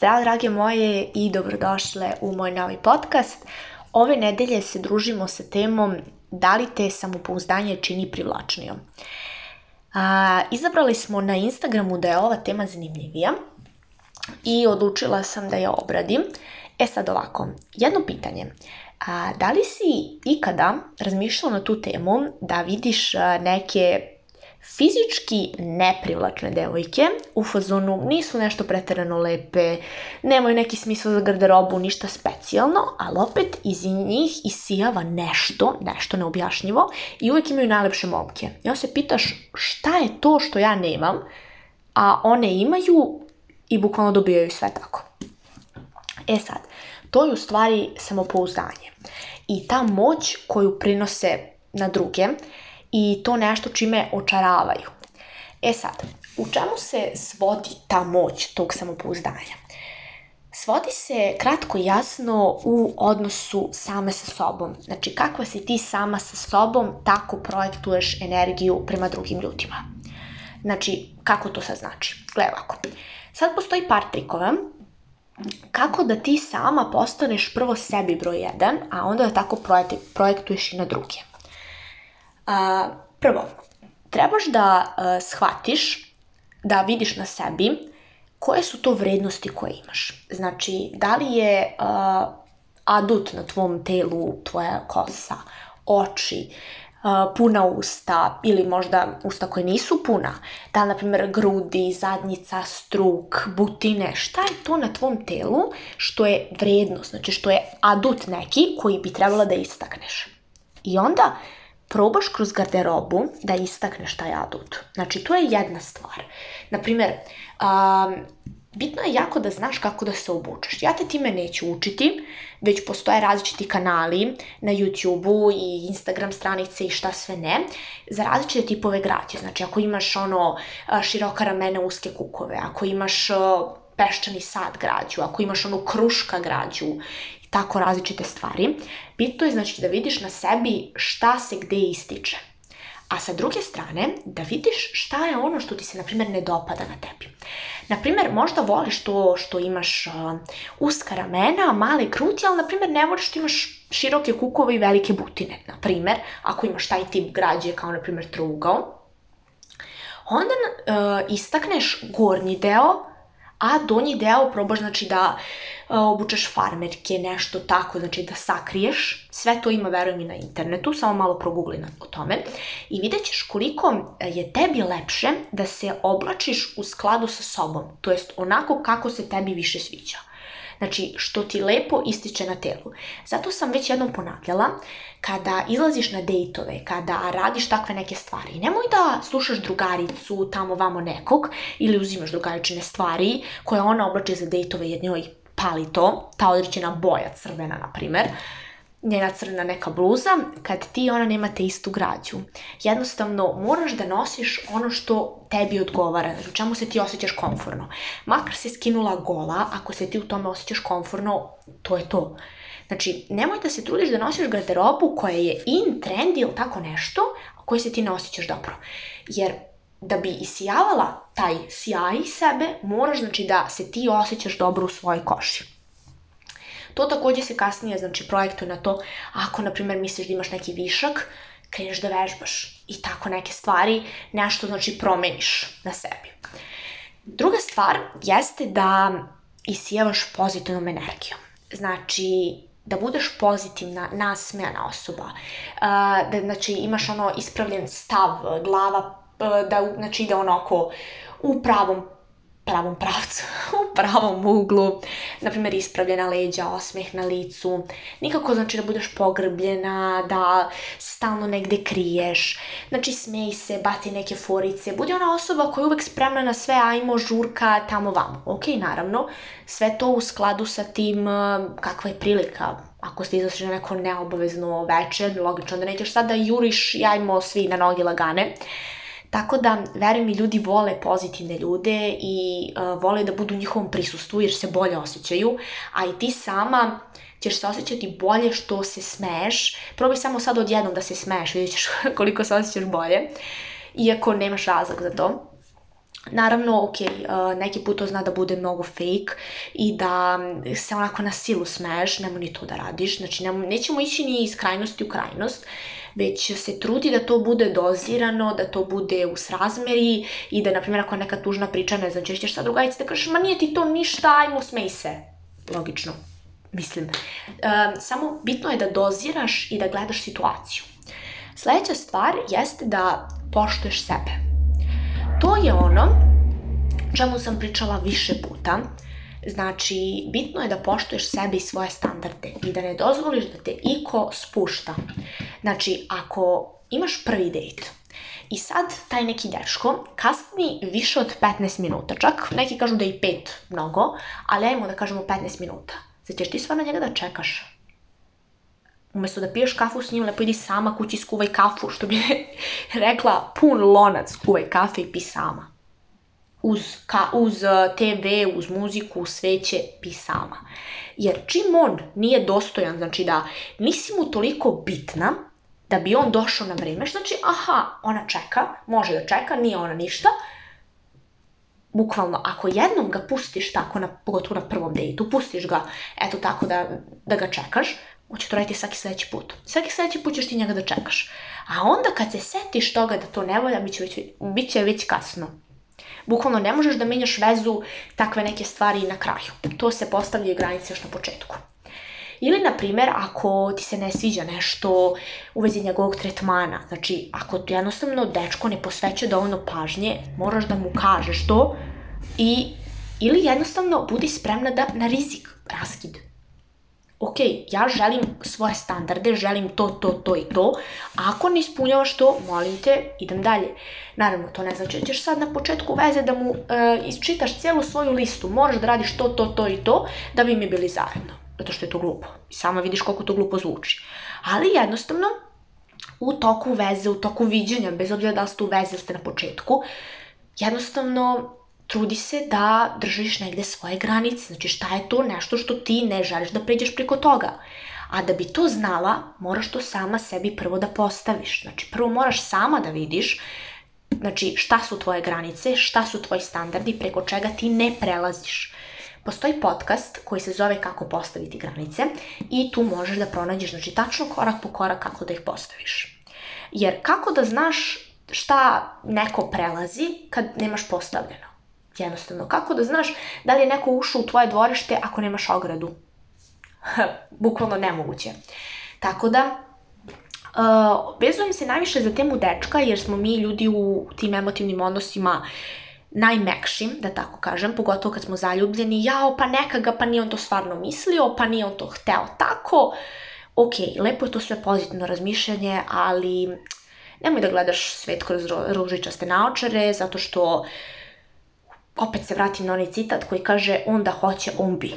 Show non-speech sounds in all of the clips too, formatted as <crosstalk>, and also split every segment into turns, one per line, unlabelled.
Zdravo drage moje i dobrodošle u moj novi podcast. Ove nedelje se družimo sa temom da li te samopouzdanje čini privlačnijom. A, izabrali smo na Instagramu da je ova tema zanimljivija i odlučila sam da je obradim. E sad ovako, jedno pitanje. A, da li si ikada razmišljala na tu temu da vidiš neke fizički neprivlačne devojke u fazonu nisu nešto preterano lepe, nemaju neki smisla za garderobu, ništa specijalno, ali opet iz njih isijava nešto, nešto neobjašnjivo i uvek imaju najlepše momke. I se pitaš šta je to što ja nemam, a one imaju i bukvalno dobijaju sve tako. E sad, to je u stvari samopouzdanje i ta moć koju prinose na druge, uh, i to nešto čime očaravaju. E sad, u čemu se svodi ta moć tog samopouzdanja? Svodi se kratko i jasno u odnosu same sa sobom. Znači, kakva si ti sama sa sobom, tako projektuješ energiju prema drugim ljudima. Znači, kako to sad znači? Gle ovako. Sad postoji par trikova kako da ti sama postaneš prvo sebi broj jedan, a onda da tako projektuješ i na druge. A, prvo, trebaš da uh, shvatiš, da vidiš na sebi koje su to vrednosti koje imaš. Znači, da li je uh, adut na tvom telu, tvoja kosa, oči, e, puna usta ili možda usta koje nisu puna, da na primjer, grudi, zadnjica, struk, butine, šta je to na tvom telu što je vrednost, znači što je adut neki koji bi trebala da istakneš. I onda probaš kroz garderobu da istakneš taj adut. Znači, to je jedna stvar. Naprimjer, um, bitno je jako da znaš kako da se obučeš. Ja te time neću učiti, već postoje različiti kanali na YouTube-u i Instagram stranice i šta sve ne, za različite tipove građe. Znači, ako imaš ono široka ramena, uske kukove, ako imaš peščani sad građu, ako imaš onu kruška građu i tako različite stvari, bitno je znači da vidiš na sebi šta se gde ističe. A sa druge strane, da vidiš šta je ono što ti se, na primjer, ne dopada na tebi. Na primjer, možda voliš to što imaš uh, uska ramena, male kruti, ali na primjer ne voliš što imaš široke kukove i velike butine. Na primjer, ako imaš taj tip građe kao na primjer trougao, onda uh, istakneš gornji deo a donji deo probaš znači da e, obučeš farmerke, nešto tako, znači da sakriješ. Sve to ima, verujem, i na internetu, samo malo progugli na, o tome. I vidjet ćeš koliko je tebi lepše da se oblačiš u skladu sa sobom, to jest onako kako se tebi više sviđa. Znači, što ti lepo ističe na telu. Zato sam već jednom ponavljala, kada izlaziš na dejtove, kada radiš takve neke stvari, nemoj da slušaš drugaricu tamo vamo nekog ili uzimaš drugaričine stvari koje ona oblači za dejtove jer njoj pali to, ta određena boja crvena, na primer, njena crna neka bluza, kad ti i ona nemate istu građu. Jednostavno, moraš da nosiš ono što tebi odgovara, znači u čemu se ti osjećaš konforno. Makar se skinula gola, ako se ti u tome osjećaš konforno, to je to. Znači, nemoj da se trudiš da nosiš garderobu koja je in trend ili tako nešto, a koje se ti ne osjećaš dobro. Jer da bi isijavala taj sjaj sebe, moraš znači da se ti osjećaš dobro u svojoj koši. To takođe se kasnije, znači, projektuje na to ako, na primjer, misliš da imaš neki višak, kreneš da vežbaš i tako neke stvari, nešto, znači, promeniš na sebi. Druga stvar jeste da isijavaš pozitivnom energijom. Znači, da budeš pozitivna, nasmejana osoba, da znači imaš ono ispravljen stav, glava, da znači ide onako u pravom pravom pravcu, <laughs> u pravom uglu, na primjer ispravljena leđa, osmeh na licu, nikako znači da budeš pogrbljena, da stalno negde kriješ, znači smej se, bati neke forice, budi ona osoba koja je uvek spremna na sve, ajmo, žurka, tamo, vamo. Ok, naravno, sve to u skladu sa tim eh, kakva je prilika, ako ste izašli na neko neobavezno večer, logično da nećeš sad da juriš, jajmo svi na noge lagane, Tako da, veruj mi, ljudi vole pozitivne ljude i uh, vole da budu u njihovom prisustvu jer se bolje osjećaju, a i ti sama ćeš se osjećati bolje što se smeješ. Probaj samo sad odjednom da se smeješ, vidjet ćeš <laughs> koliko se osjećaš bolje, iako nemaš razlog za to. Naravno, ok, e, neki put to zna da bude mnogo fake i da se onako na silu smeješ, nemoj ni to da radiš, znači nemo, nećemo ići ni iz krajnosti u krajnost, već se trudi da to bude dozirano, da to bude u srazmeri i da, na primjer, ako neka tužna priča, ne znam, ćeš sa drugarici da kažeš, ma nije ti to ništa, ajmo, smej se. Logično, mislim. Um, samo bitno je da doziraš i da gledaš situaciju. Sledeća stvar jeste da poštuješ sebe. To je ono čemu sam pričala više puta Znači, bitno je da poštuješ sebe i svoje standarde i da ne dozvoliš da te iko spušta. Znači, ako imaš prvi dejt, i sad taj neki dečko kasni više od 15 minuta, čak neki kažu da je i 5 mnogo, ali ajmo da kažemo 15 minuta. Znači, ćeš ti stvarno njega da čekaš? Umesto da piješ kafu s njim, lepo idi sama kući skuvaj kafu, što bi <laughs> rekla pun lonac, skuvaj kafe i pi sama uz, ka, uz eh, TV, uz muziku, sveće, pisama. Jer čim on nije dostojan, znači da nisi mu toliko bitna, da bi on došao na vreme, znači, aha, ona čeka, može da čeka, nije ona ništa, bukvalno, ako jednom ga pustiš tako, na, pogotovo na prvom dejtu, pustiš ga, eto tako da, da ga čekaš, on će to raditi svaki sledeći put. Svaki sledeći put ćeš ti njega da čekaš. A onda kad se setiš toga da to ne volja, bit će već, bit će već kasno. Bukvalno ne možeš da menjaš vezu takve neke stvari na kraju. To se postavljaju granice još na početku. Ili, na primjer, ako ti se ne sviđa nešto u vezi njegovog tretmana, znači, ako ti jednostavno dečko ne posveća dovoljno pažnje, moraš da mu kažeš to i ili jednostavno budi spremna da na rizik raskid ok, ja želim svoje standarde, želim to, to, to i to. A ako ne ispunjavaš to, molim te, idem dalje. Naravno, to ne znači da ćeš sad na početku veze da mu e, isčitaš cijelu svoju listu. Moraš da radiš to, to, to i to da bi mi bili zajedno. Zato što je to glupo. I sama vidiš koliko to glupo zvuči. Ali jednostavno, u toku veze, u toku viđenja, bez obzira da li ste u vezi ili ste na početku, jednostavno trudi se da držiš negde svoje granice. Znači šta je to nešto što ti ne želiš da pređeš preko toga. A da bi to znala, moraš to sama sebi prvo da postaviš. Znači prvo moraš sama da vidiš znači šta su tvoje granice, šta su tvoji standardi, preko čega ti ne prelaziš. Postoji podcast koji se zove Kako postaviti granice i tu možeš da pronađeš znači, tačno korak po korak kako da ih postaviš. Jer kako da znaš šta neko prelazi kad nemaš postavljeno? Jednostavno, kako da znaš da li je neko ušao u tvoje dvorište ako nemaš ogradu? <laughs> Bukvalno nemoguće. Tako da, Uh, vezujem se najviše za temu dečka, jer smo mi ljudi u tim emotivnim odnosima najmekšim, da tako kažem, pogotovo kad smo zaljubljeni, jao, pa neka ga, pa nije on to stvarno mislio, pa nije on to hteo tako. Ok, lepo je to sve pozitivno razmišljanje, ali nemoj da gledaš svet kroz ružičaste naočare, zato što uh, opet se vratim na onaj citat koji kaže onda hoće, on bi.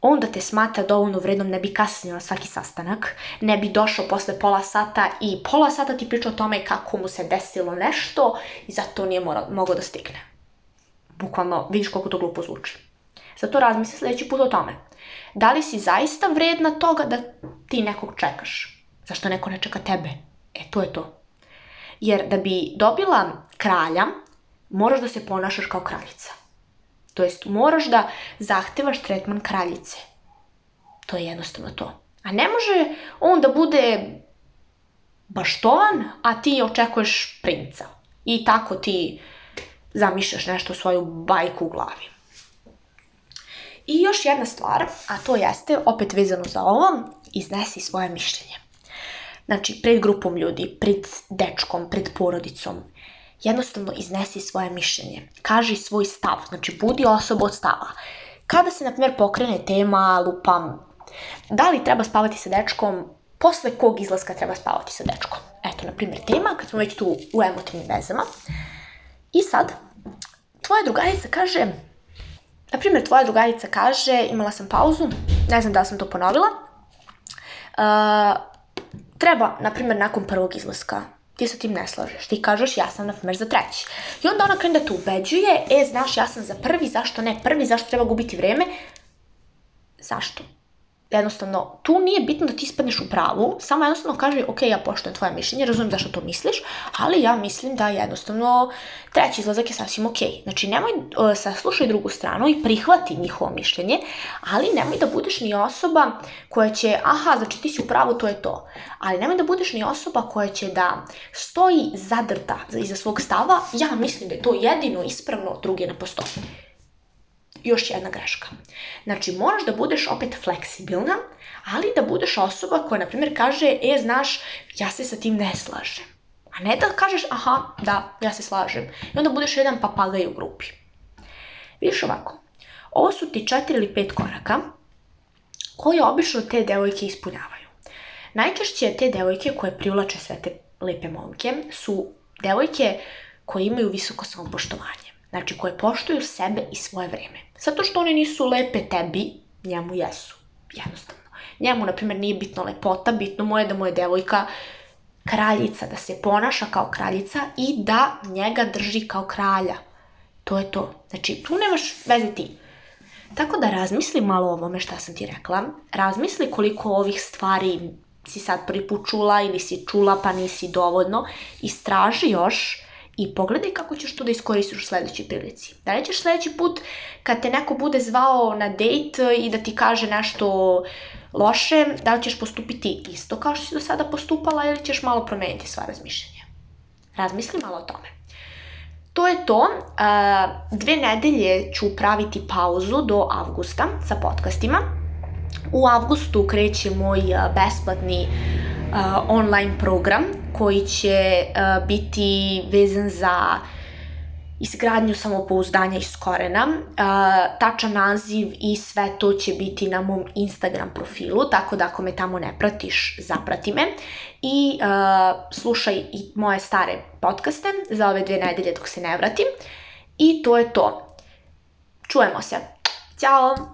Onda te smatra dovoljno vrednom, ne da bi kasnio na svaki sastanak, ne bi došao posle pola sata i pola sata ti priča o tome kako mu se desilo nešto i zato nije mogao da stigne. Bukvalno, vidiš koliko to glupo zvuči. Zato razmisli sledeći put o tome. Da li si zaista vredna toga da ti nekog čekaš? Zašto neko ne čeka tebe? E, to je to. Jer da bi dobila kralja, moraš da se ponašaš kao kraljica. To jest, moraš da zahtevaš tretman kraljice. To je jednostavno to. A ne može on da bude baštovan, a ti očekuješ princa. I tako ti zamišljaš nešto svoju bajku u glavi. I još jedna stvar, a to jeste, opet vezano za ovo, iznesi svoje mišljenje. Znači, pred grupom ljudi, pred dečkom, pred porodicom jednostavno iznesi svoje mišljenje, kaži svoj stav, znači budi osoba od stava. Kada se, na primjer, pokrene tema lupam, da li treba spavati sa dečkom, posle kog izlaska treba spavati sa dečkom. Eto, na primjer, tema, kad smo već tu u emotivnim vezama. I sad, tvoja drugarica kaže, na primjer, tvoja drugarica kaže, imala sam pauzu, ne znam da sam to ponovila, uh, treba, na primjer, nakon prvog izlaska ti sa tim ne slažeš, ti kažeš ja sam na primer za treći. I onda ona krene da te ubeđuje, e znaš ja sam za prvi, zašto ne prvi, zašto treba gubiti vreme, zašto? jednostavno, tu nije bitno da ti ispadneš u pravu, samo jednostavno kaže, ok, ja poštujem tvoje mišljenje, razumijem zašto to misliš, ali ja mislim da jednostavno treći izlazak je sasvim ok. Znači, nemoj, e, saslušaj drugu stranu i prihvati njihovo mišljenje, ali nemoj da budeš ni osoba koja će, aha, znači ti si u pravu, to je to. Ali nemoj da budeš ni osoba koja će da stoji zadrta iza svog stava, ja mislim da je to jedino ispravno, drugi ne postoji još jedna greška. Znači, moraš da budeš opet fleksibilna, ali da budeš osoba koja, na primjer, kaže, e, znaš, ja se sa tim ne slažem. A ne da kažeš, aha, da, ja se slažem. I onda budeš jedan papagaj u grupi. Vidiš ovako, ovo su ti četiri ili pet koraka koje obično te devojke ispunjavaju. Najčešće te devojke koje privlače sve te lepe momke su devojke koje imaju visoko samopoštovanje. Znači, koje poštuju sebe i svoje vreme. Zato što one nisu lepe tebi, njemu jesu. Jednostavno. Njemu, na primjer, nije bitno lepota, bitno mu je da mu je devojka kraljica, da se ponaša kao kraljica i da njega drži kao kralja. To je to. Znači, tu nemaš veze ti. Tako da razmisli malo o ovome šta sam ti rekla. Razmisli koliko ovih stvari si sad pripučula ili si čula pa nisi dovoljno. Istraži još i pogledaj kako ćeš to da iskoristiš u sledećoj prilici. Da li ćeš sledeći put kad te neko bude zvao na dejt i da ti kaže nešto loše, da li ćeš postupiti isto kao što si do sada postupala ili ćeš malo promeniti sva razmišljenja. Razmisli malo o tome. To je to. Dve nedelje ću praviti pauzu do avgusta sa podcastima. U avgustu kreće moj besplatni online program koji će uh, biti vezan za izgradnju samopouzdanja iz korena. Uh, tačan naziv i sve to će biti na mom Instagram profilu, tako da ako me tamo ne pratiš, zaprati me. I uh, slušaj i moje stare podcaste za ove dve nedelje dok se ne vratim. I to je to. Čujemo se. Ćao!